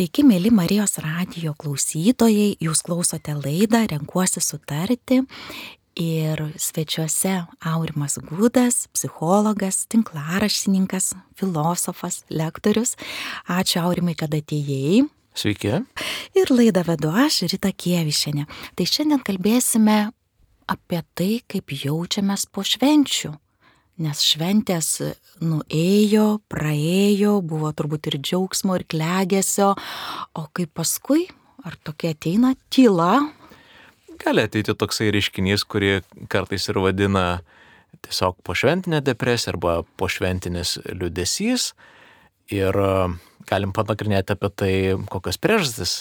Sveiki, mėly Marijos radijo klausytojai, jūs klausote laidą Renkuosi sutarti ir svečiuose Aurimas Gudas, psichologas, tinklaraštininkas, filosofas, lektorius. Ačiū Aurimai, kad atėjai. Sveiki. Ir laidą vedu aš, Rita Kievišėne. Tai šiandien kalbėsime apie tai, kaip jaučiamės po švenčių nes šventės nuėjo, praėjo, buvo turbūt ir džiaugsmo, ir klegesio, o kaip paskui, ar tokia ateina tyla? Gali ateiti toksai reiškinys, kurį kartais ir vadina tiesiog pošventinė depresija arba pošventinis liudesys. Ir e, galim panagrinėti apie tai, kokios priežastis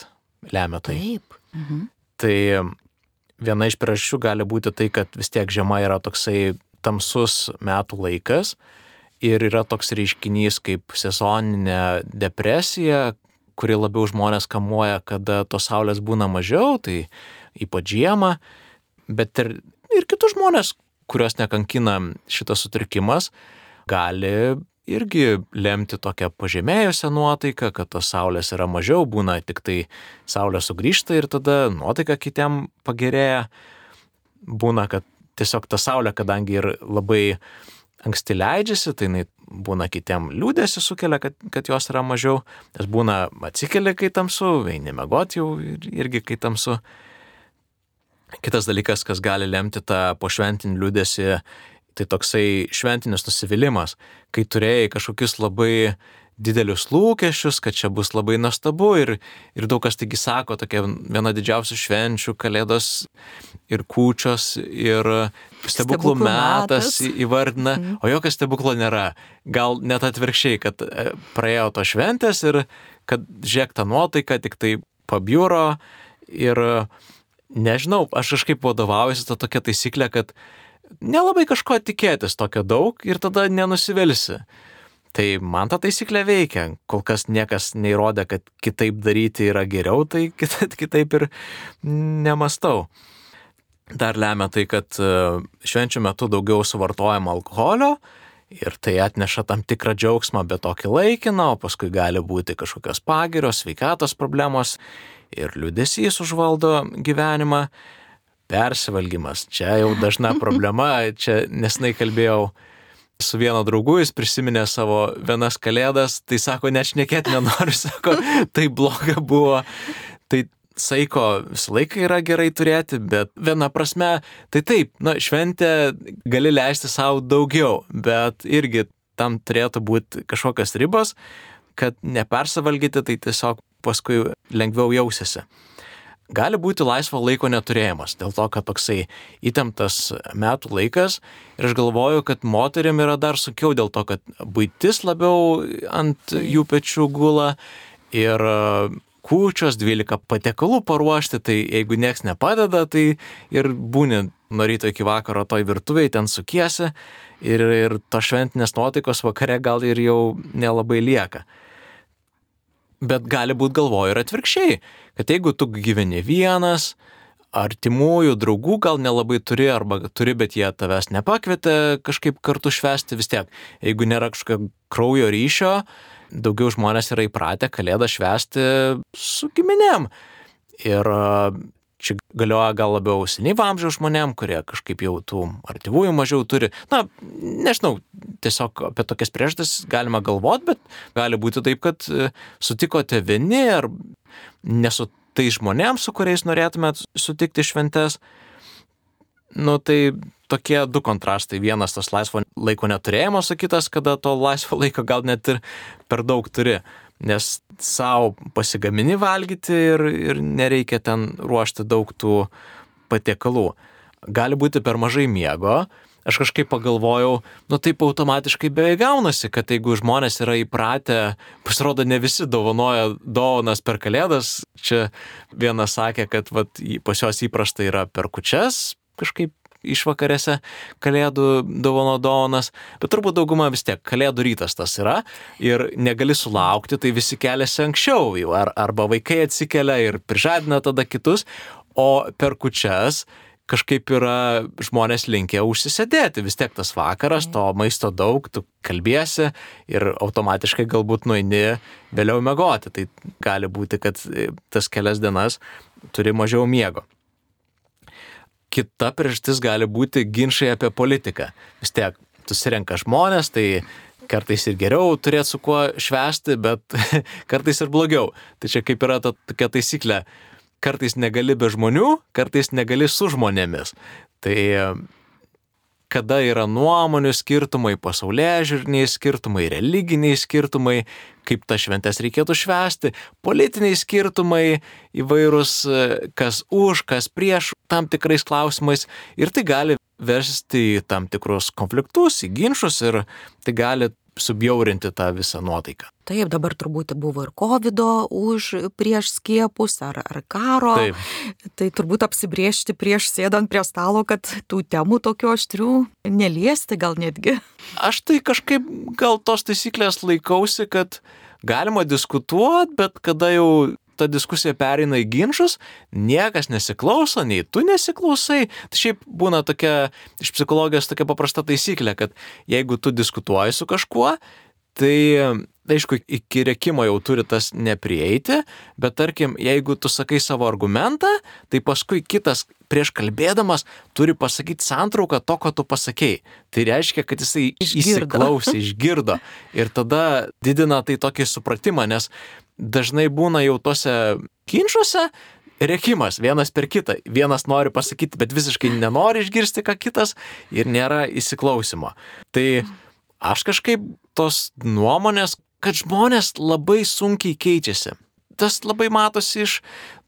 lemia tai. Taip. Mhm. Tai viena iš priežasčių gali būti tai, kad vis tiek žiema yra toksai tamsus metų laikas ir yra toks reiškinys kaip sezoninė depresija, kuri labiau žmonės kamuoja, kada tos saulės būna mažiau, tai ypač žiemą, bet ir, ir kitus žmonės, kuriuos nekankina šitas sutrikimas, gali irgi lemti tokią pažemėjusią nuotaiką, kad tos saulės yra mažiau, būna tik tai saulė sugrįžta ir tada nuotaika kitiem pagerėja. Būna, kad tiesiog ta saulė, kadangi ir labai anksti leidžiasi, tai jinai būna kitiem liūdėsi sukelia, kad, kad jos yra mažiau, nes būna atsikeli, kai tamsu, eini mėgoti jau irgi, kai tamsu. Kitas dalykas, kas gali lemti tą pošventinį liūdėsi, tai toksai šventinis nusivylimas, kai turėjai kažkokius labai didelius lūkesčius, kad čia bus labai nuostabu ir, ir daug kas taigi sako, tokia viena didžiausių švenčių, kalėdos ir kūčios ir stebuklų metas įvardina, mm. o jokio stebuklo nėra. Gal net atvirkščiai, kad e, praėjo to šventės ir kad žiek ta nuotaika tik tai pabjūro ir nežinau, aš kažkaip vadovaujuosi tą tokią taisyklę, kad nelabai kažko tikėtis tokio daug ir tada nenusivelsi. Tai man ta taisyklė veikia. Kol kas niekas neįrodė, kad kitaip daryti yra geriau, tai kitaip ir nemastau. Dar lemia tai, kad e, švenčių metu daugiau suvartojama alkoholio ir tai atneša tam tikrą džiaugsmą, bet tokį laikiną, o paskui gali būti kažkokios pagirios, sveikatos problemos ir liudesys užvaldo gyvenimą. Persivalgymas. Čia jau dažna problema, čia nesnai kalbėjau su vieno draugu, jis prisiminė savo vienas kalėdas, tai sako, net šnekėt nenoriu, sako, tai bloga buvo. Tai saiko visą laiką yra gerai turėti, bet viena prasme, tai taip, na, šventė gali leisti savo daugiau, bet irgi tam turėtų būti kažkokios ribos, kad nepersavalgyti, tai tiesiog paskui lengviau jausiasi gali būti laisvo laiko neturėjimas, dėl to, kad toksai įtemptas metų laikas ir aš galvoju, kad moteriam yra dar sunkiau dėl to, kad būtis labiau ant jų pečių gula ir e, kūčios 12 patiekalų paruošti, tai jeigu nieks nepadeda, tai ir būni nuo ryto iki vakaro toj virtuviai, ten sukiesi ir, ir to šventinės nuotaikos vakare gal ir jau nelabai lieka. Bet gali būti galvoju ir atvirkščiai, kad jeigu tu gyveni vienas, artimųjų, draugų gal nelabai turi, arba turi, bet jie tavęs nepakvietė kažkaip kartu švesti vis tiek. Jeigu nėra kažkokio kraujo ryšio, daugiau žmonės yra įpratę kalėdą švesti su giminėm. Ir Čia galioja gal labiau senyvo amžiaus žmonėm, kurie kažkaip jau tų artimųjų mažiau turi. Na, nežinau, tiesiog apie tokias priežastis galima galvoti, bet gali būti taip, kad e, sutikote vieni ar nesu tai žmonėms, su kuriais norėtumėt sutikti šventes. Nu, tai tokie du kontrastai. Vienas tas laisvo laiko neturėjimas, o kitas, kada to laisvo laiko gal net ir per daug turi nes savo pasigamini valgyti ir, ir nereikia ten ruošti daug tų patiekalų. Gali būti per mažai miego. Aš kažkaip pagalvojau, nu taip automatiškai beveik gaunasi, kad jeigu žmonės yra įpratę, pasirodo ne visi dovanoja dovanas per kalėdas. Čia vienas sakė, kad vat, pas juos įprasta yra per kučias kažkaip išvakarėse kalėdų dovano dovanas, bet turbūt dauguma vis tiek kalėdų rytas tas yra ir negali sulaukti, tai visi keliasi anksčiau jau, ar, arba vaikai atsikelia ir prižadina tada kitus, o per kučias kažkaip yra žmonės linkę užsisėdėti. Vis tiek tas vakaras, to maisto daug, tu kalbėsi ir automatiškai galbūt nueini vėliau mėgoti. Tai gali būti, kad tas kelias dienas turi mažiau miego. Kita priežastis gali būti ginčiai apie politiką. Vis tiek, tu sirenka žmonės, tai kartais ir geriau turėti su kuo švesti, bet kartais ir blogiau. Tai čia kaip yra ta tokia taisyklė, kartais negali be žmonių, kartais negali su žmonėmis. Tai kada yra nuomonių skirtumai, pasaulyje žiūriniai skirtumai, religiniai skirtumai, kaip tas šventės reikėtų švęsti, politiniai skirtumai įvairūs, kas už, kas prieš tam tikrais klausimais. Ir tai gali versti į tam tikrus konfliktus, į ginčius ir tai gali subjaurinti tą visą nuotaiką. Taip, dabar turbūt buvo ir COVID už prieš skiepus ar, ar karo. Taip. Tai turbūt apsibriežti prieš sėdant prie stalo, kad tų temų tokių aštrių neliesti gal netgi. Aš tai kažkaip gal tos taisyklės laikausi, kad galima diskutuoti, bet kada jau ta diskusija pereina į ginčius, niekas nesiklauso, nei tu nesiklausai. Tai šiaip būna tokia iš psichologijos tokia paprasta taisyklė, kad jeigu tu diskutuoji su kažkuo, tai aišku, iki rėkimo jau turi tas neprieiti, bet tarkim, jeigu tu sakai savo argumentą, tai paskui kitas prieš kalbėdamas turi pasakyti santrauką to, ko tu pasakėjai. Tai reiškia, kad jisai išgirdo. įsiklausė, išgirdo. Ir tada didina tai tokį supratimą, nes dažnai būna jau tose ginčiuose rėkimas vienas per kitą. Vienas nori pasakyti, bet visiškai nenori išgirsti, ką kitas ir nėra įsiklausimo. Tai aš kažkaip tos nuomonės, kad žmonės labai sunkiai keičiasi tas labai matosi iš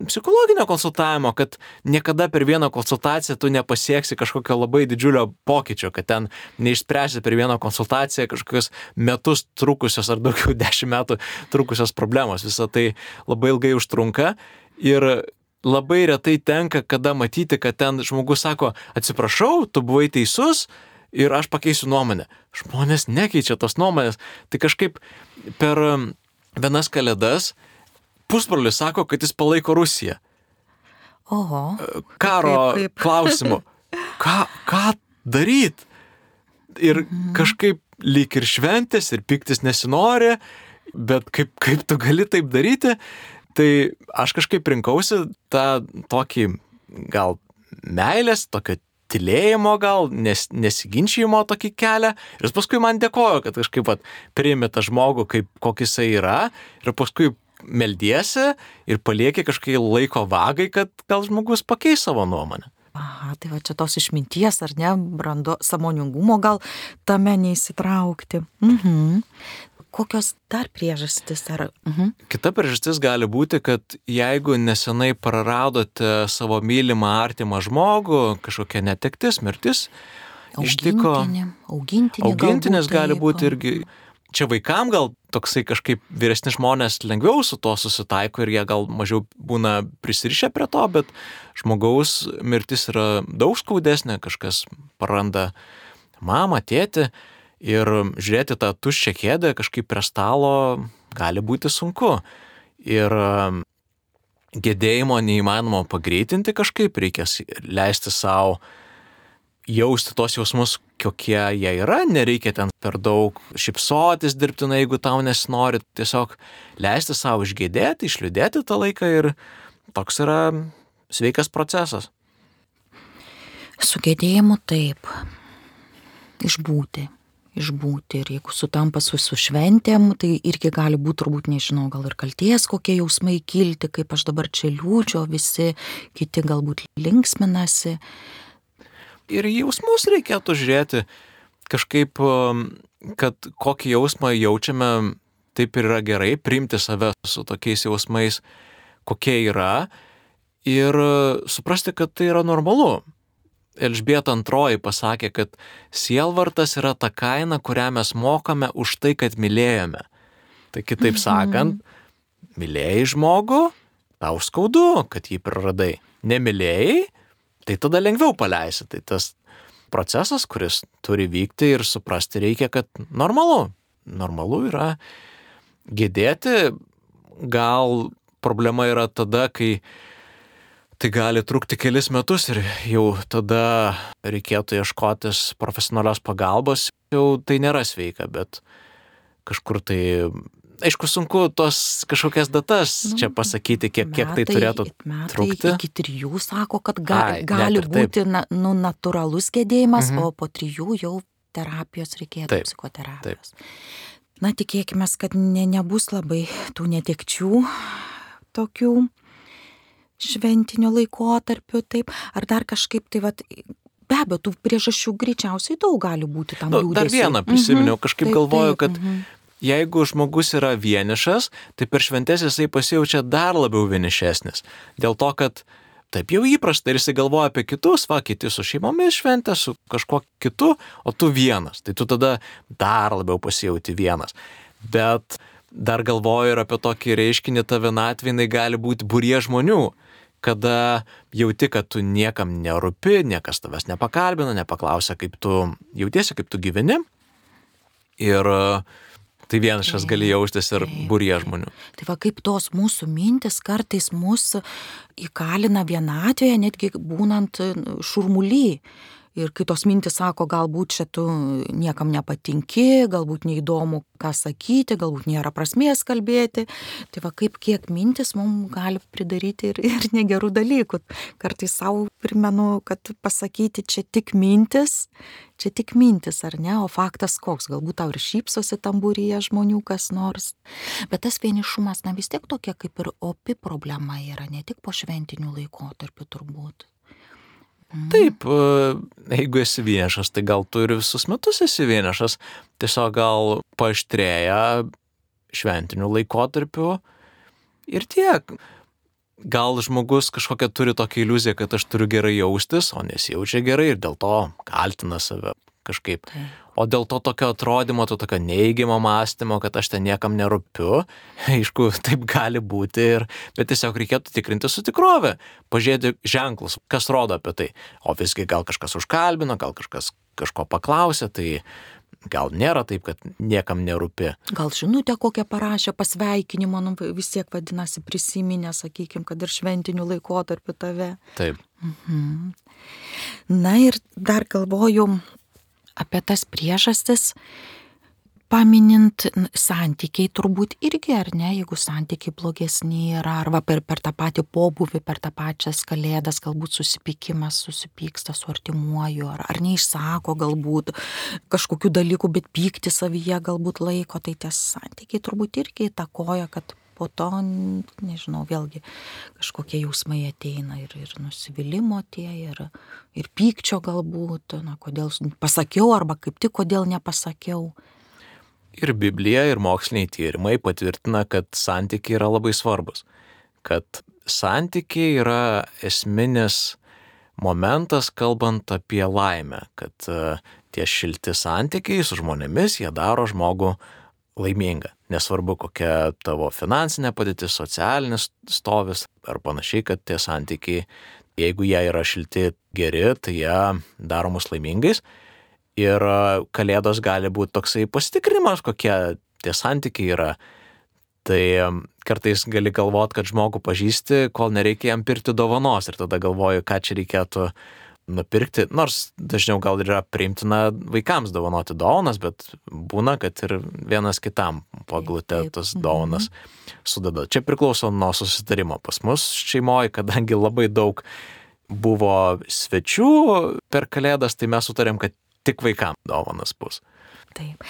psichologinio konsultavimo, kad niekada per vieną konsultaciją tu nepasieksi kažkokio labai didžiulio pokyčio, kad ten neišspręsi per vieną konsultaciją kažkokius metus trukusios ar daugiau dešimt metų trukusios problemos. Visą tai labai ilgai užtrunka ir labai retai tenka, kada matyti, kad ten žmogus sako, atsiprašau, tu buvai teisus, ir aš pakeisiu nuomonę. Žmonės nekeičia tos nuomonės. Tai kažkaip per vienas kalėdas pusbrolis sako, kad jis palaiko Rusiją. Oho. Karo kaip, kaip. klausimu. Ką, ką daryt? Ir mhm. kažkaip lyg ir šventės, ir piktis nesinori, bet kaip, kaip tu gali taip daryti, tai aš kažkaip rinkausi tą tokį gal meilės, tokio tylėjimo gal, nes, nesiginčijimo tokį kelią. Ir paskui man dėkojo, kad kažkaip pat priimė tą žmogų, kaip kokis jisai yra. Ir paskui meldiesi ir palieki kažkai laiko vagai, kad gal žmogus pakeis savo nuomonę. Aha, tai va čia tos išminties ar ne, brando, samoningumo gal tame neįsitraukti. Mhm. Kokios dar priežastis? Ar... Mhm. Kita priežastis gali būti, kad jeigu nesenai praradote savo mylimą artimą žmogų, kažkokia netektis, mirtis, Augintinį, ištiko. Augintinį augintinis gali būti irgi čia vaikam gal toksai kažkaip vyresni žmonės lengviau su to susitaiko ir jie gal mažiau būna prisirišę prie to, bet žmogaus mirtis yra daug skaudesnė, kažkas paranda mamą, tėtį ir žiūrėti tą tuščią kėdę kažkaip prie stalo gali būti sunku. Ir gedėjimo neįmanoma pagreitinti kažkaip, reikia leisti savo jausti tos jausmus, kokie jie yra, nereikia ten per daug šipsotis dirbtinai, jeigu tau nesinori, tiesiog leisti savo išgėdėti, išliūdėti tą laiką ir toks yra sveikas procesas. Su gėdėjimu taip, išbūti, išbūti ir jeigu sutampa su, su šventėm, tai irgi gali būti turbūt, nežinau, gal ir kalties kokie jausmai kilti, kaip aš dabar čia liūdžiu, visi kiti galbūt linksminasi ir jausmus reikėtų žiūrėti kažkaip, um, kad kokį jausmą jaučiame, taip ir yra gerai, priimti save su tokiais jausmais, kokie yra ir suprasti, kad tai yra normalu. Elžbieta antroji pasakė, kad sielvartas yra ta kaina, kurią mes mokame už tai, kad mylėjome. Tai kitaip mhm. sakant, mylėjai žmogų, tau skaudu, kad jį praradai. Nemylėjai, tai tada lengviau paleisi. Tai tas procesas, kuris turi vykti ir suprasti reikia, kad normalu. Normalu yra gėdėti, gal problema yra tada, kai tai gali trukti kelis metus ir jau tada reikėtų ieškotis profesionalios pagalbos. Jau tai nėra sveika, bet kažkur tai aišku, sunku tos kažkokias datas nu, čia pasakyti, kiek, metai, kiek tai turėtų metai trukti. Iki trijų sako, kad ga, Ai, gali būti na, nu, natūralus gedėjimas, mhm. o po trijų jau terapijos reikėtų, taip, psichoterapijos. Taip. Na, tikėkime, kad ne, nebus labai tų netekčių tokių šventinio laikotarpiu, taip, ar dar kažkaip tai, vat, be abejo, tų priežasčių greičiausiai daug gali būti tam. Nu, dar vieną prisiminiau, mhm, kažkaip taip, galvoju, kad mhm. Jeigu žmogus yra vienišas, tai per šventės jisai pasijaučia dar labiau vienišesnis. Dėl to, kad taip jau įprasta ir jisai galvoja apie kitus, va, kiti su šeimomis šventė, su kažkuo kitu, o tu vienas. Tai tu tada dar labiau pasijauti vienas. Bet dar galvoju ir apie tokį reiškinį, ta vienatvė gali būti būrie žmonių kada jauti, kad tu niekam nerūpi, niekas tavęs nepakalbina, nepaklausia, kaip tu jautiesi, kaip tu gyveni. Ir tai vienišas gali jaustis ir būrie žmonių. Tai va kaip tos mūsų mintis kartais mūsų įkalina vienatvėje, netgi būnant šurmuly. Ir kai tos mintis sako, galbūt čia tu niekam nepatinki, galbūt neįdomu, ką sakyti, galbūt nėra prasmės kalbėti. Tai va kaip kiek mintis mums gali pridaryti ir, ir negerų dalykų. Kartais savo primenu, kad pasakyti čia tik mintis, čia tik mintis, ar ne, o faktas koks, galbūt tau ir šypsosi tambūryje žmonių kas nors. Bet tas vienišumas, na vis tiek tokia kaip ir opi problema yra, ne tik po šventinių laikotarpių turbūt. Taip, e, jeigu esi vienišas, tai gal tu ir visus metus esi vienišas, tiesiog gal paštrėja šventinių laikotarpių ir tiek. Gal žmogus kažkokią turi tokią iliuziją, kad aš turiu gerai jaustis, o nesijaučia gerai ir dėl to kaltina save kažkaip. Taip. O dėl to tokio atrodymo, to tokio neįgymo mąstymo, kad aš ten niekam nerūpiu, aišku, taip gali būti, ir, bet tiesiog reikėtų tikrinti su tikrove, pažiūrėti ženklus, kas rodo apie tai. O visgi gal kažkas užkalbino, gal kažkas kažko paklausė, tai gal nėra taip, kad niekam nerūpi. Gal žinutę kokią parašė, pasveikinimą, nu, vis tiek vadinasi prisiminę, sakykime, kad ir šventinių laikotarpių tave. Taip. Mhm. Na ir dar galvoju, apie tas priežastis, paminint santykiai turbūt irgi, ar ne, jeigu santykiai blogesni yra, arba per, per tą patį pobuvį, per tą pačią kalėdas, galbūt susipykimas, susipyksta su artimuoju, ar, ar neišsako galbūt kažkokių dalykų, bet pykti savyje galbūt laiko, tai tie santykiai turbūt irgi įtakoja, kad po to, nežinau, vėlgi kažkokie jausmai ateina ir, ir nusivylimų tie, ir, ir pykčio galbūt, na, kodėl pasakiau arba kaip tik kodėl nepasakiau. Ir Biblija, ir moksliniai tyrimai patvirtina, kad santykiai yra labai svarbus. Kad santykiai yra esminis momentas, kalbant apie laimę, kad e, tie šilti santykiai su žmonėmis, jie daro žmogų laiminga. Nesvarbu, kokia tavo finansinė padėtis, socialinis stovis ar panašiai, kad tie santykiai, jeigu jie yra šilti, geri, tai jie daro mus laimingais. Ir kalėdos gali būti toksai pasitikrinimas, kokie tie santykiai yra. Tai kartais gali galvoti, kad žmogų pažįsti, kol nereikia jam pirkti dovanos ir tada galvoju, ką čia reikėtų nupirkti, nors dažniau gal yra priimtina vaikams dovanoti dovanas, bet būna, kad ir vienas kitam paglutė tas mhm. dovanas sudeda. Čia priklauso nuo susitarimo. Pas mus šeimoje, kadangi labai daug buvo svečių per kalėdas, tai mes sutarėm, kad tik vaikams dovanas bus. Taip.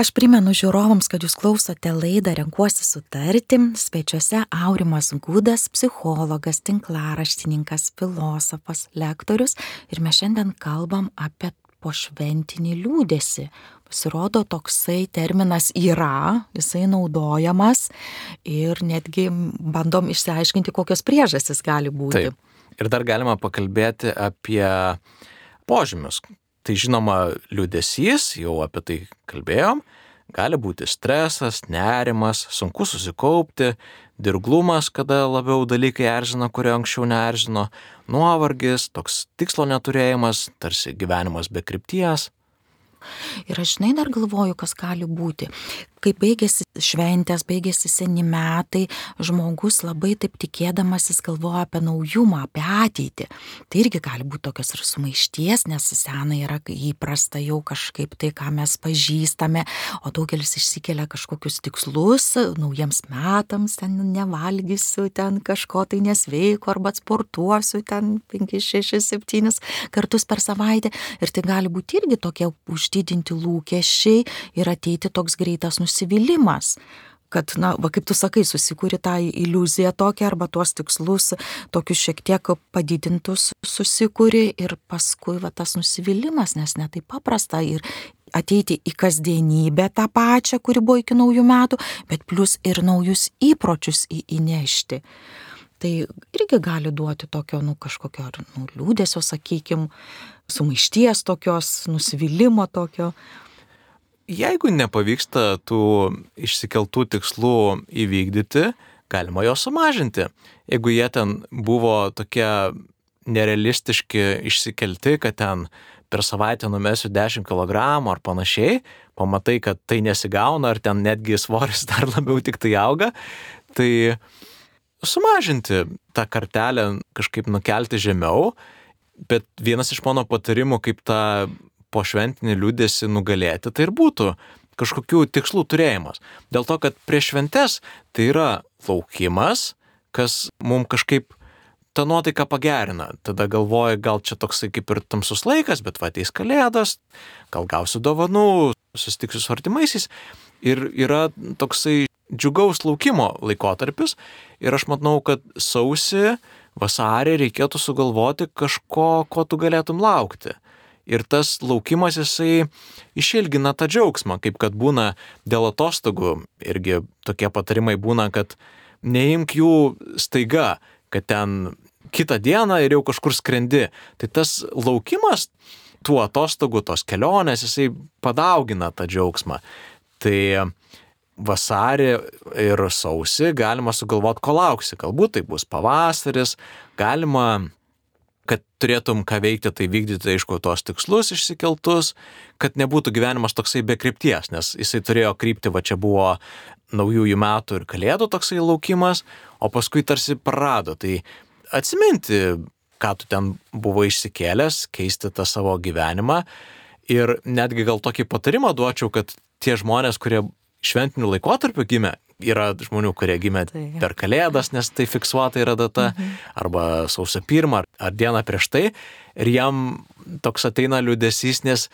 Aš primenu žiūrovams, kad jūs klausote laidą Renkuosi sutarti. Svečiuose Aurimas Gudas, psichologas, tinklaraštininkas, filosofas, lektorius. Ir mes šiandien kalbam apie pošventinį liūdėsi. Pasirodo, toksai terminas yra, jisai naudojamas ir netgi bandom išsiaiškinti, kokios priežastys gali būti. Taip. Ir dar galima pakalbėti apie požymius, Tai žinoma, liūdėsys, jau apie tai kalbėjom, gali būti stresas, nerimas, sunku susikaupti, dirglumas, kada labiau dalykai erzina, kurie anksčiau neerzino, nuovargis, toks tikslo neturėjimas, tarsi gyvenimas be krypties. Ir aš žinai dar galvoju, kas gali būti. Kai baigėsi šventės, baigėsi seni metai, žmogus labai taip tikėdamasis galvoja apie naujumą, apie ateitį. Tai irgi gali būti tokios ir sumaišties, nes sena yra įprasta jau kažkaip tai, ką mes pažįstame, o daugelis išsikelia kažkokius tikslus naujiems metams, ten nevalgysiu, ten kažko tai nesveiko arba sportuosiu ten 5, 6, 7 kartus per savaitę. Ir tai gali būti irgi tokie uždidinti lūkesčiai ir ateiti toks greitas nusivylimas kad, na, va kaip tu sakai, susikūri tą iliuziją tokią arba tuos tikslus, tokius šiek tiek padidintus susikūri ir paskui va tas nusivylimas, nes netai paprasta ir ateiti į kasdienybę tą pačią, kuri buvo iki naujų metų, bet plus ir naujus įpročius į, įnešti. Tai irgi gali duoti tokio, nu, kažkokio, nu, liūdėsio, sakykim, sumaišties tokios, nusivylimą tokio. Jeigu nepavyksta tų išsikeltų tikslų įvykdyti, galima juos sumažinti. Jeigu jie ten buvo tokie nerealistiški išsikelti, kad ten per savaitę numesiu 10 kg ar panašiai, pamatai, kad tai nesigauna, ar ten netgi svoris dar labiau tik tai auga, tai sumažinti tą kartelę, kažkaip nukelti žemiau, bet vienas iš mano patarimų, kaip tą po šventinį liūdėsi nugalėti, tai ir būtų kažkokių tikslų turėjimas. Dėl to, kad prieš šventes tai yra laukimas, kas mums kažkaip tą nuotaiką pagerina. Tada galvoja, gal čia toksai kaip ir tamsus laikas, bet va ateis kalėdas, gal gausiu dovanų, susitiksiu su artimaisiais. Ir yra toksai džiugaus laukimo laikotarpis. Ir aš manau, kad sausi, vasarį reikėtų sugalvoti kažko, ko tu galėtum laukti. Ir tas laukimas jisai išilgina tą džiaugsmą, kaip kad būna dėl atostogų. Irgi tokie patarimai būna, kad neimk jų staiga, kad ten kitą dieną ir jau kažkur skrendi. Tai tas laukimas tų atostogų, tos kelionės, jisai padaugina tą džiaugsmą. Tai vasarį ir sausį galima sugalvoti, ko lauksi. Galbūt tai bus pavasaris, galima kad turėtum ką veikti, tai vykdyti, aišku, tos tikslus išsikeltus, kad nebūtų gyvenimas toksai be krypties, nes jisai turėjo krypti, va čia buvo naujųjų metų ir kalėdų toksai laukimas, o paskui tarsi prarado. Tai atsiminti, ką tu ten buvo išsikėlęs, keisti tą savo gyvenimą ir netgi gal tokį patarimą duočiau, kad tie žmonės, kurie šventiniu laikotarpiu gimė, yra žmonių, kurie gimė tai. per Kalėdas, nes tai fiksuota yra data, mhm. arba sausio pirmą, ar, ar dieną prieš tai, ir jam toks ateina liūdėsys, nes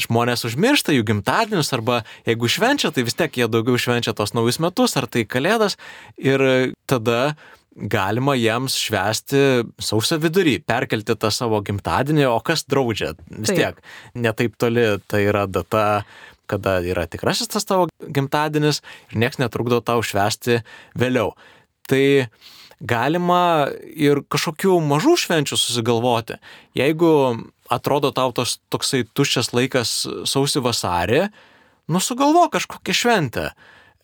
žmonės užmiršta jų gimtadienius, arba jeigu švenčia, tai vis tiek jie daugiau švenčia tos naujus metus, ar tai Kalėdas, ir tada galima jiems švęsti sausio vidury, perkelti tą savo gimtadienį, o kas draudžia, vis Taip. tiek, netaip toli tai yra data kada yra tikrasis tas tavo gimtadienis ir niekas netrukdo tau švęsti vėliau. Tai galima ir kažkokių mažų švenčių susigalvoti. Jeigu atrodo tau tos toksai tuščias laikas sausį vasarį, nusugalvo kažkokią šventę.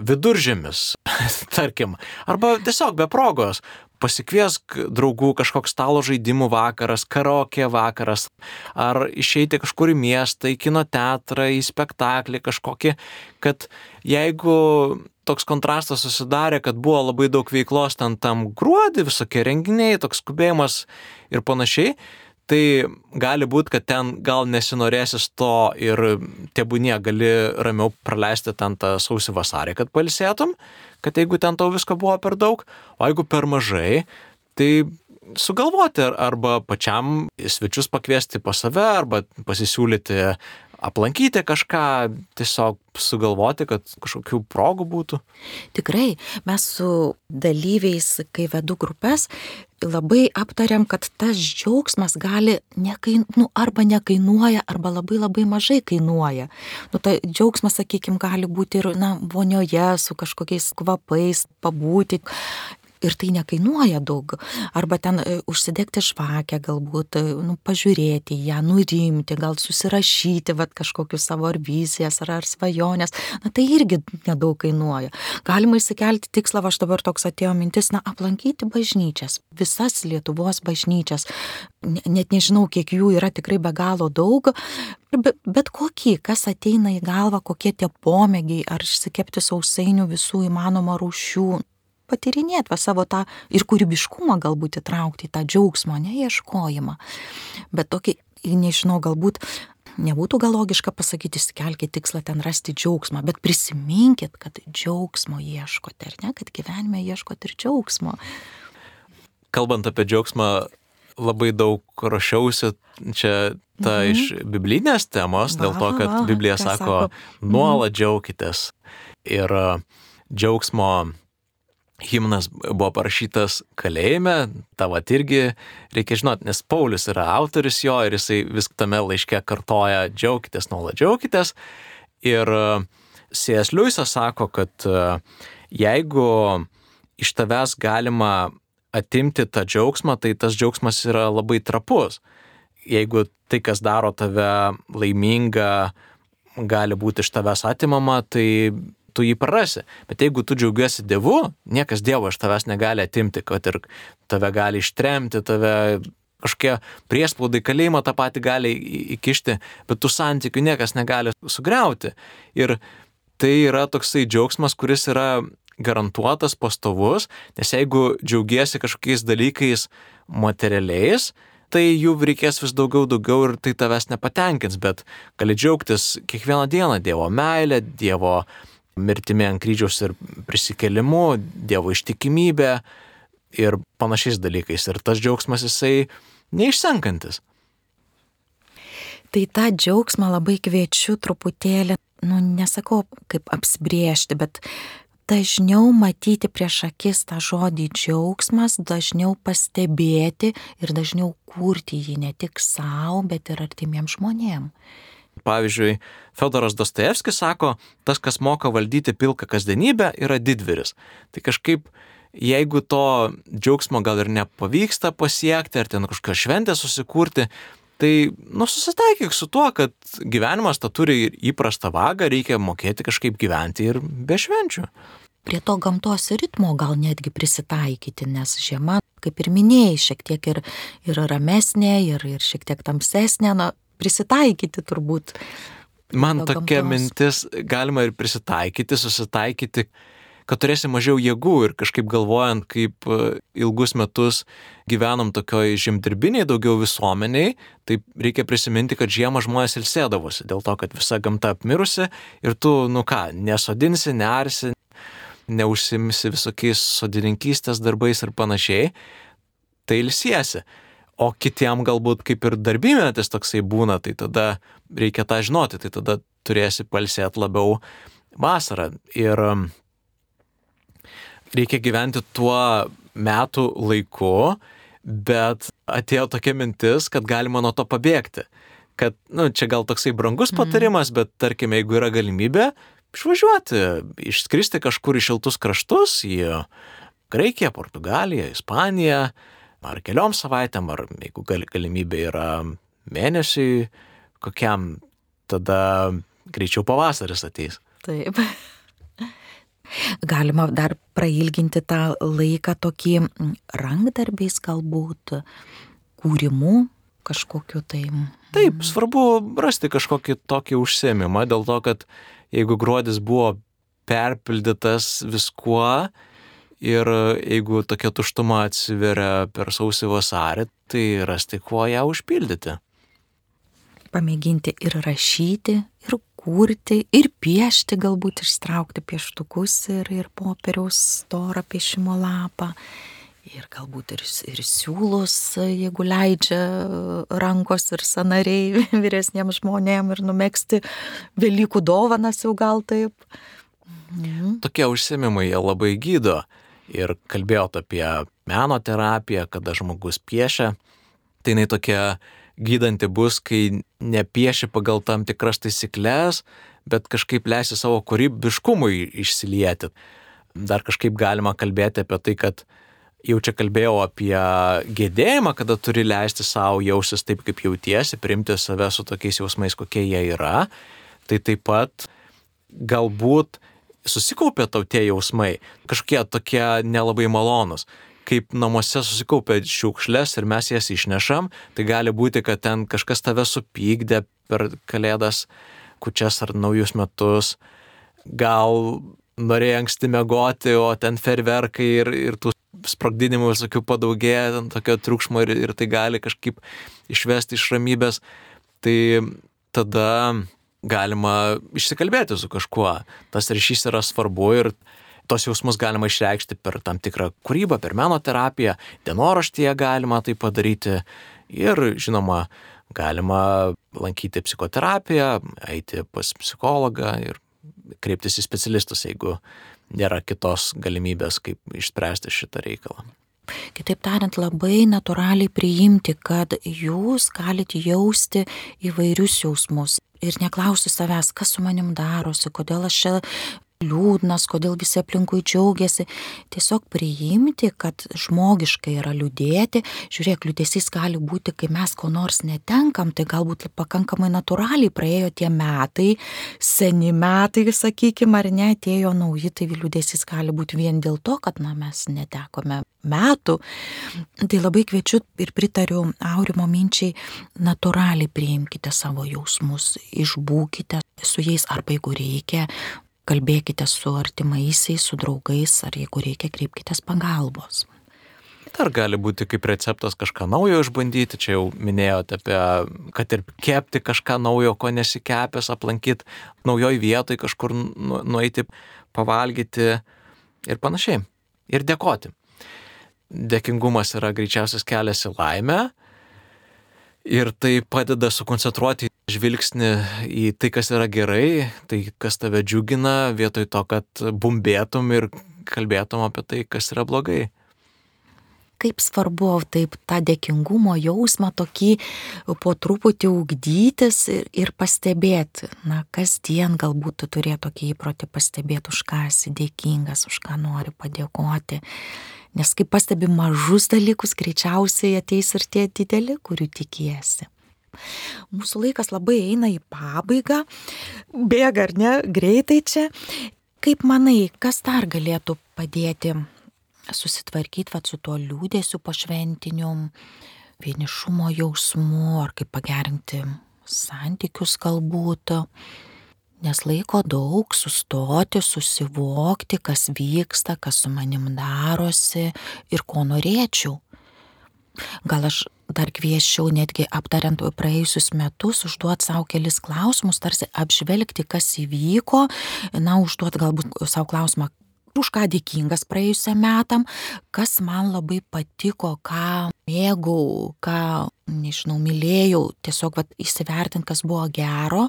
Viduržėmis, tarkim, arba tiesiog be progos, pasikviesk draugų kažkoks stalo žaidimų vakaras, karaokė vakaras, ar išeiti kažkur į miestą, į kino teatrą, į spektaklį kažkokį, kad jeigu toks kontrastas susidarė, kad buvo labai daug veiklos ten tam gruodį, visokie renginiai, toks skubėjimas ir panašiai, tai gali būti, kad ten gal nesinorėsis to ir tebūnie gali ramiau praleisti ten tą sausį vasarį, kad palsėtum, kad jeigu ten tau visko buvo per daug, o jeigu per mažai, tai sugalvoti arba pačiam svečius pakviesti pas save, arba pasisiūlyti aplankyti kažką, tiesiog sugalvoti, kad kažkokių progų būtų. Tikrai, mes su dalyviais, kai vedu grupės, labai aptariam, kad tas džiaugsmas gali nekain, nu, arba nekainuoja, arba labai labai mažai kainuoja. Nu, ta džiaugsmas, sakykime, gali būti ir na, vonioje su kažkokiais kvapais, pabūti ir tai nekainuoja daug. Arba ten e, užsidegti žvakę, galbūt, e, nu, pažiūrėti ją, nurimti, gal susirašyti vat, kažkokius savo ar vizijas, ar, ar svajonės. Na tai irgi nedaug kainuoja. Galima įsikelti tikslą, aš dabar toks atėjo mintis, na, aplankyti bažnyčias, visas Lietuvos bažnyčias. Net nežinau, kiek jų yra tikrai be galo daug, bet, bet kokį, kas ateina į galvą, kokie tie pomėgiai, ar išsikepti sausainių visų įmanomų rūšių, patirinėti va savo tą ir kūrybiškumą galbūt įtraukti tą džiaugsmo, neieškojimą. Bet tokį, nežinau, galbūt nebūtų gal logiška pasakyti, įsikelkite tikslą ten rasti džiaugsmą, bet prisiminkit, kad džiaugsmo ieškote, ar ne, kad gyvenime ieškote ir džiaugsmo. Kalbant apie džiaugsmą, labai daug rašiausi čia ta mhm. iš biblinės temos, dėl to, kad Biblija sako, sako, nuolat džiaukitės. Ir džiaugsmo himnas buvo parašytas kalėjime, tavo irgi reikia žinoti, nes Paulius yra autoris jo ir jisai vis tame laiške kartoja džiaukitės, nuolat džiaukitės. Ir e, C.S. Liujisas sako, kad e, jeigu iš tavęs galima atimti tą džiaugsmą, tai tas džiaugsmas yra labai trapus. Jeigu tai, kas daro tave laimingą, gali būti iš tavęs atimama, tai tu jį prarasi. Bet jeigu tu džiaugiasi Dievu, niekas Dievo iš tavęs negali atimti, kad ir tave gali ištremti, tave kažkokie priespaudai kalėjimo tą patį gali įkišti, bet tų santykių niekas negali sugriauti. Ir tai yra toksai džiaugsmas, kuris yra garantuotas, pastovus, nes jeigu džiaugiesi kažkokiais dalykais materialiais, tai jų reikės vis daugiau, daugiau ir tai tavęs nepatenkins, bet gali džiaugtis kiekvieną dieną Dievo meilę, Dievo mirtimi ant kryžiaus ir prisikelimu, Dievo ištikimybė ir panašiais dalykais. Ir tas džiaugsmas jisai neišsenkantis. Tai tą džiaugsmą labai kviečiu truputėlį, nu nesakau kaip apsibriežti, bet dažniau matyti prieš akis tą žodį džiaugsmas, dažniau pastebėti ir dažniau kurti jį ne tik savo, bet ir artimiems žmonėms. Pavyzdžiui, Fedoras Dostojevskis sako, tas, kas moka valdyti pilką kasdienybę, yra didvyris. Tai kažkaip, jeigu to džiaugsmo gal ir nepavyksta pasiekti, ar ten kažkokią šventę susikurti, tai, nu, susitaikyk su tuo, kad gyvenimas ta turi įprastą vagą, reikia mokėti kažkaip gyventi ir be švenčių. Prie to gamtos ritmo gal netgi prisitaikyti, nes žiema, kaip ir minėjai, šiek tiek ir, ir ramesnė, ir, ir šiek tiek tamsesnė, na, prisitaikyti turbūt. Man tokia gamtos. mintis, galima ir prisitaikyti, susitaikyti, kad turėsi mažiau jėgų ir kažkaip galvojant, kaip e, ilgus metus gyvenom tokioj žemdirbiniai daugiau visuomeniai, tai reikia prisiminti, kad žiemą žmonės ilsėdavosi dėl to, kad visa gamta apmirusi ir tu, nu ką, nesodinsi, nearsi, neužsimsi visokiais sodininkystės darbais ir panašiai, tai ilsiesi o kitiem galbūt kaip ir darbymetis toksai būna, tai tada reikia tą žinoti, tai tada turėsi palsėti labiau vasarą. Ir um, reikia gyventi tuo metų laiku, bet atėjo tokia mintis, kad galima nuo to pabėgti. Kad, na, nu, čia gal toksai brangus mhm. patarimas, bet tarkime, jeigu yra galimybė, išvažiuoti, išskristi kažkur į šiltus kraštus, į Graikiją, Portugaliją, Ispaniją, ar keliom savaitėm, ar jeigu gal, galimybė yra mėnesiui, kokiam tada greičiau pavasaris ateis. Taip. Galima dar prailginti tą laiką tokį rankdarbiais galbūt, kūrimu kažkokiu tai. Taip, svarbu rasti kažkokį tokį užsiemimą, dėl to, kad jeigu gruodis buvo perpildytas viskuo, Ir jeigu tokia tuštuma atsiveria per sausį vasarį, tai rasti kuo ją užpildyti. Pamėginti ir rašyti, ir kurti, ir piešti, galbūt ištraukti pieštukus ir, ir popieriaus storą piešimo lapą. Ir galbūt ir, ir siūlus, jeigu leidžia rankos ir sanariai vyresniems žmonėms ir numėgsti Velykų dovanas jau gal taip. Mhm. Tokie užsiemimai jie labai gydo ir kalbėjot apie meno terapiją, kada žmogus piešia, tai jinai tokia gydanti bus, kai nepieši pagal tam tikras taisyklės, bet kažkaip leisi savo kūrybiškumui išsilieti. Dar kažkaip galima kalbėti apie tai, kad jau čia kalbėjau apie gėdėjimą, kada turi leisti savo jausis taip, kaip jautiesi, priimti save su tokiais jausmais, kokie jie yra. Tai taip pat galbūt susikaupia tau tie jausmai, kažkokie tokie nelabai malonus. Kaip namuose susikaupia šiukšlės ir mes jas išnešam, tai gali būti, kad ten kažkas tave supykdė per kalėdas, kučias ar naujus metus. Gal norėjai anksti mėgoti, o ten ferverkai ir, ir tų sprogdinimų visokių padaugėja, tokio triukšmo ir, ir tai gali kažkaip išvesti iš ramybės. Tai tada galima išsikalbėti su kažkuo. Tas ryšys yra svarbu ir tos jausmus galima išreikšti per tam tikrą kūrybą, per meno terapiją, dienoraštyje galima tai padaryti ir, žinoma, galima lankyti psichoterapiją, eiti pas psichologą ir kreiptis į specialistus, jeigu nėra kitos galimybės, kaip išspręsti šitą reikalą. Kitaip tariant, labai natūraliai priimti, kad jūs galite jausti įvairius jausmus. Ir neklausti savęs, kas su manim darosi, kodėl aš čia liūdnas, kodėl visi aplinkui džiaugiasi. Tiesiog priimti, kad žmogiškai yra liūdėti. Žiūrėk, liūdėsys gali būti, kai mes ko nors netenkam, tai galbūt pakankamai natūraliai praėjo tie metai, seni metai, sakykime, ar ne, atėjo nauji, tai liūdėsys gali būti vien dėl to, kad na, mes netekome metų. Tai labai kviečiu ir pritariu Aurimo minčiai, natūraliai priimkite savo jausmus, išbūkite su jais arba jeigu reikia, kalbėkite su artimaisiais, su draugais, ar jeigu reikia, kreipkite pagalbos. Dar gali būti kaip receptas kažką naujo išbandyti, čia jau minėjote apie, kad ir kepti kažką naujo, ko nesikepęs, aplankyti naujoj vietoj, kažkur nu, nueiti, pavalgyti ir panašiai. Ir dėkoti. Dėkingumas yra greičiausias kelias į laimę ir tai padeda sukoncentruoti žvilgsnį į tai, kas yra gerai, tai kas tave džiugina, vietoj to, kad bumbėtum ir kalbėtum apie tai, kas yra blogai. Kaip svarbu taip tą dėkingumo jausmą tokį po truputį ugdytis ir, ir pastebėti. Na, kasdien galbūt tu turėtų tokį įprotį pastebėti, už ką esi dėkingas, už ką nori padėkoti. Nes kai pastebi mažus dalykus, greičiausiai ateis ir tie dideli, kurių tikiesi. Mūsų laikas labai eina į pabaigą, bėga ar ne, greitai čia. Kaip manai, kas dar galėtų padėti susitvarkyti vat, su tuo liūdėsiu pašventiniu, vienišumo jausmu, ar kaip pagerinti santykius galbūt? Nes laiko daug sustoti, susivokti, kas vyksta, kas su manim darosi ir ko norėčiau. Gal aš dar kvieščiau netgi aptariant praėjusius metus, užduoti savo kelis klausimus, tarsi apžvelgti, kas įvyko, na, užduoti galbūt savo klausimą, už ką dėkingas praėjusiam metam, kas man labai patiko, ką mėgau, ką, nežinau, mylėjau, tiesiog vat, įsivertinti, kas buvo gero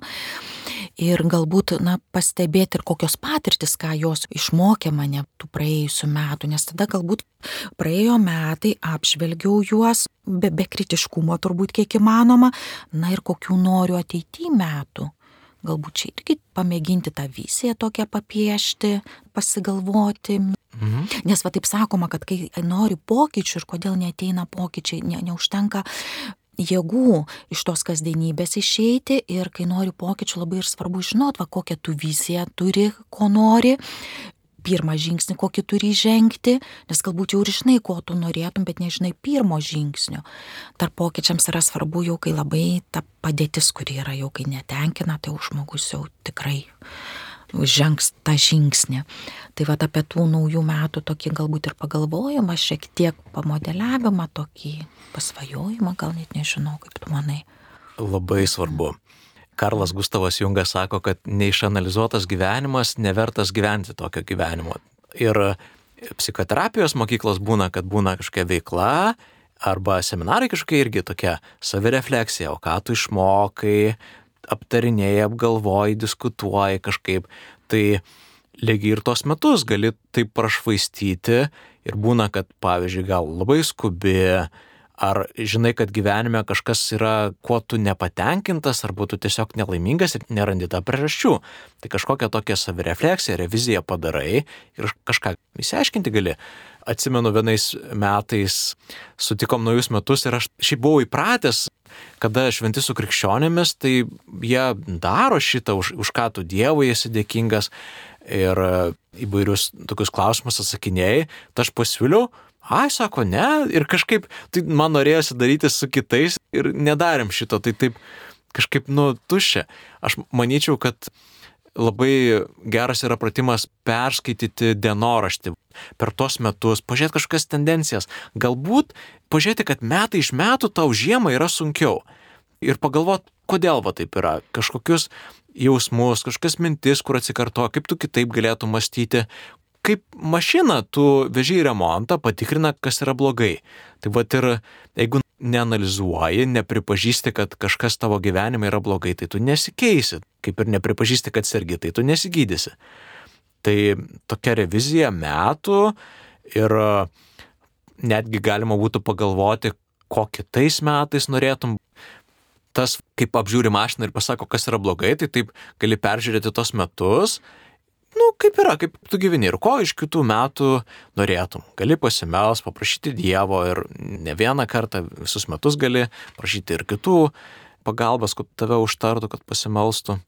ir galbūt, na, pastebėti ir kokios patirtis, ką jos išmokė mane tų praėjusių metų, nes tada galbūt praėjo metai, apžvelgiau juos, be, be kritiškumo turbūt kiek įmanoma, na ir kokių noriu ateityje metų. Galbūt čia irgi pamėginti tą visiją tokią papiešti, pasigalvoti. Mhm. Nes va taip sakoma, kad kai nori pokyčių ir kodėl neteina pokyčiai, ne, neužtenka jėgų iš tos kasdienybės išeiti ir kai nori pokyčių labai ir svarbu žinot, va kokią tu viziją turi, ko nori, pirmą žingsnį, kokį turi žengti, nes galbūt jau ir žinai, ko tu norėtum, bet nežinai pirmo žingsnio. Tarp pokyčiams yra svarbu jau, kai labai ta padėtis, kuri yra jau, kai netenkina, tai jau žmogus jau tikrai žengs tą žingsnį. Tai va apie tų naujų metų tokį galbūt ir pagalvojimą, šiek tiek pamodeliavimą, tokį pasvajojimą, gal net nežinau, kaip tu manai. Labai svarbu. Karlas Gustavas Jungas sako, kad neišanalizuotas gyvenimas nevertas gyventi tokio gyvenimo. Ir psichoterapijos mokyklos būna, kad būna kažkokia veikla arba seminarai kažkokie irgi tokia savirefleksija, o ką tu išmokai, aptarinėjai, apgalvoji, diskutuoji kažkaip. Tai lygiai ir tos metus gali taip prašvaistyti ir būna, kad pavyzdžiui gal labai skubi, Ar žinai, kad gyvenime kažkas yra, kuo tu nepatenkintas, arba tu tiesiog nelaimingas ir nerandi tą priežasčių. Tai kažkokią tokią savirefleksiją, reviziją padarai ir kažką įsiaiškinti gali. Atsimenu, vienais metais sutikom naujus metus ir aš šiaip buvau įpratęs, kada šventi su krikščionėmis, tai jie daro šitą, už, už ką tu Dievui esi dėkingas ir įvairius tokius klausimus atsakinėjai. Tai aš pasiūliau, ai, sako, ne, ir kažkaip, tai man norėjosi daryti su kitais ir nedarėm šito, tai taip kažkaip, nu, tuščia. Aš manyčiau, kad labai geras yra pratimas perskaityti dienoraštį per tuos metus, pažiūrėti kažkokias tendencijas. Galbūt pažiūrėti, kad metai iš metų tau žiemą yra sunkiau. Ir pagalvoti, kodėl va taip yra. Kažkokius jausmus, kažkokias mintis, kur atsikartoja, kaip tu kitaip galėtum mąstyti, kaip mašiną tu veži į remontą, patikrina, kas yra blogai. Tai va ir jeigu neanalizuoji, nepripažįsti, kad kažkas tavo gyvenime yra blogai, tai tu nesikeisi. Kaip ir nepripažįsti, kad sergi, tai tu nesigydysi. Tai tokia revizija metų ir netgi galima būtų pagalvoti, ko kitais metais norėtum. Tas, kaip apžiūri mašiną ir pasako, kas yra blogai, tai taip gali peržiūrėti tos metus nu, kaip yra, kaip tu gyveni ir ko iš kitų metų norėtum. Gali pasimels, paprašyti Dievo ir ne vieną kartą, visus metus gali prašyti ir kitų pagalbos, kad tave užtartų, kad pasimelstų.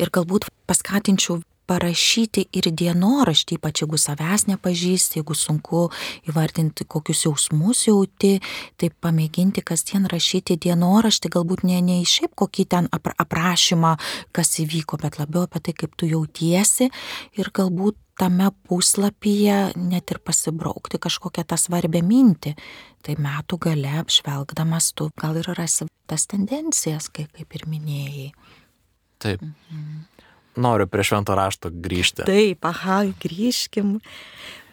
Ir galbūt paskatinčiau parašyti ir dienoraštį, ypač jeigu savęs nepažįsti, jeigu sunku įvardinti, kokius jausmus jauti, tai pamėginti kasdien rašyti dienoraštį, galbūt ne, ne iš šiaip kokį ten aprašymą, kas įvyko, bet labiau apie tai, kaip tu jautiesi ir galbūt tame puslapyje net ir pasibraukti kažkokią tą svarbę mintį. Tai metų gale apžvelgdamas tu gal ir rasi tas tendencijas, kaip, kaip ir minėjai. Taip. Mhm noriu prie švento rašto grįžti. Taip, aha, grįžkim.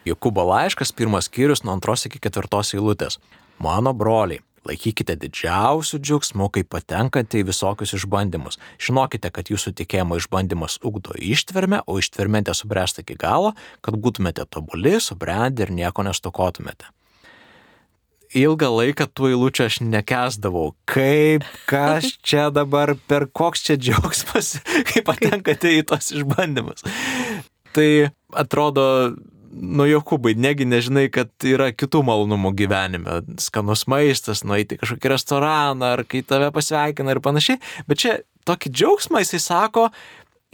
Jokūbo laiškas, pirmas skyrius nuo antros iki ketvirtos eilutės. Mano broliai, laikykite didžiausių džiaugsmų, kai patenkate į visokius išbandymus. Žinokite, kad jūsų tikėjimo išbandymas ugdo ištvermę, o ištvermė subręsta iki galo, kad būtumėte tobuli, subrendę ir nieko nestokotumėte ilgą laiką tų eilučių aš nekesdavau. Kaip, kas čia dabar, per koks čia džiaugsmas, kai patenkate į tos išbandymus. Tai atrodo, nu Jokūbai, negi nežinai, kad yra kitų malonumų gyvenime. Skanus maistas, nueiti kažkokį restoraną, ar kai tave pasveikina ir panašiai. Bet čia tokį džiaugsmą jisai sako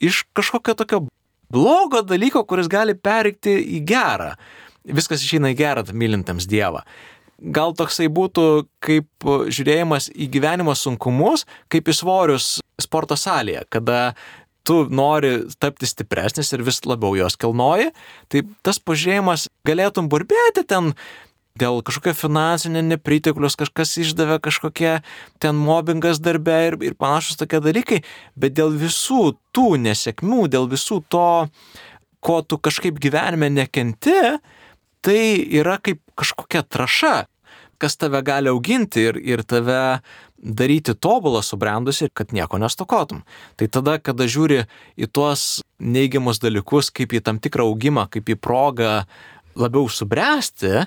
iš kažkokio tokio blogo dalyko, kuris gali perikti į gerą. Viskas išeina į gerą mylintams Dievą gal toksai būtų kaip žiūrėjimas į gyvenimo sunkumus, kaip į svorius sporto salėje, kada tu nori tapti stipresnis ir vis labiau jos kilnoji, tai tas pažiūrėjimas galėtum burbėti ten dėl kažkokio finansinio nepriteklius, kažkas išdavė kažkokie ten mobbingas darbe ir, ir panašus tokie dalykai, bet dėl visų tų nesėkmių, dėl visų to, ko tu kažkaip gyvenime nekenti, tai yra kaip kažkokia traša, kas tave gali auginti ir, ir tave daryti tobulą subrendusi, kad nieko nestokotum. Tai tada, kada žiūri į tuos neigiamus dalykus kaip į tam tikrą augimą, kaip į progą labiau subręsti,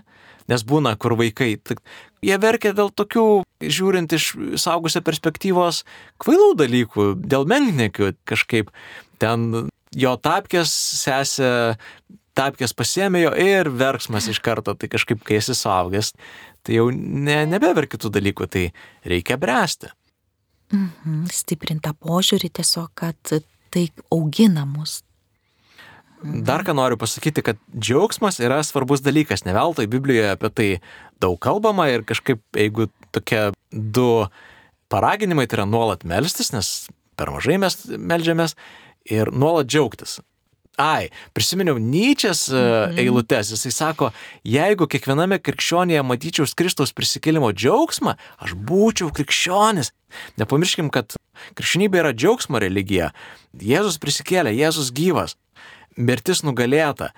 nes būna, kur vaikai, tai jie verkia dėl tokių, žiūrint iš saugusio perspektyvos, kvailų dalykų, dėl menknekių kažkaip ten jo tapkės sesė tapkės pasėmė jo ir verksmas iš karto, tai kažkaip kai esi suaugęs, tai jau ne, nebever kitų dalykų, tai reikia bręsti. Mhm, stiprinta požiūrį tiesiog, kad tai augina mus. Mhm. Dar ką noriu pasakyti, kad džiaugsmas yra svarbus dalykas, ne veltui Biblijoje apie tai daug kalbama ir kažkaip jeigu tokie du paraginimai, tai yra nuolat melstis, nes per mažai mes melžiamės ir nuolat džiaugtis. Ai, prisiminiau Nyčias e, mhm. eilutes. Jisai sako, jeigu kiekviename krikščionėje matyčiau Kristaus prisikėlimo džiaugsmą, aš būčiau krikščionis. Nepamirškim, kad krikščionybė yra džiaugsmo religija. Jėzus prisikėlė, Jėzus gyvas, mirtis nugalėta.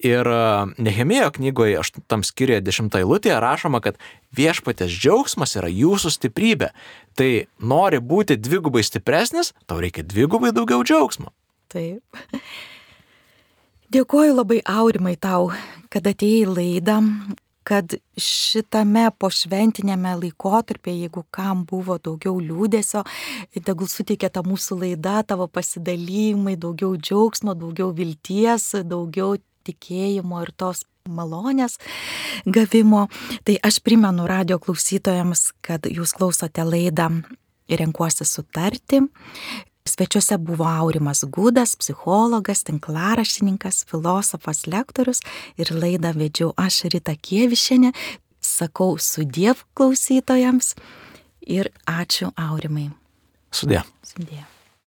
Ir e, Nehemijo knygoje, aš tam skiriu 10 eilutėje, rašoma, kad viešpatės džiaugsmas yra jūsų stiprybė. Tai nori būti dvigubai stipresnis, tau reikia dvigubai daugiau džiaugsmo. Taip. Dėkoju labai Aurimai tau, kad atėjai laidą. kad šitame pošventinėme laikotarpėje, jeigu kam buvo daugiau liūdėsio, tegul suteikia ta mūsų laida, tavo pasidalymai, daugiau džiaugsmo, daugiau vilties, daugiau tikėjimo ir tos malonės gavimo. Tai aš primenu radio klausytojams, kad jūs klausote laidą Renkuosi sutarti. Svečiuose buvo Aurimas Gudas, psichologas, tinklaraštininkas, filosofas, lektorius ir laidą vedžiau aš Rita Kievišinė. Sakau sudiev klausytojams ir ačiū Aurimai. Sudė. Sudė.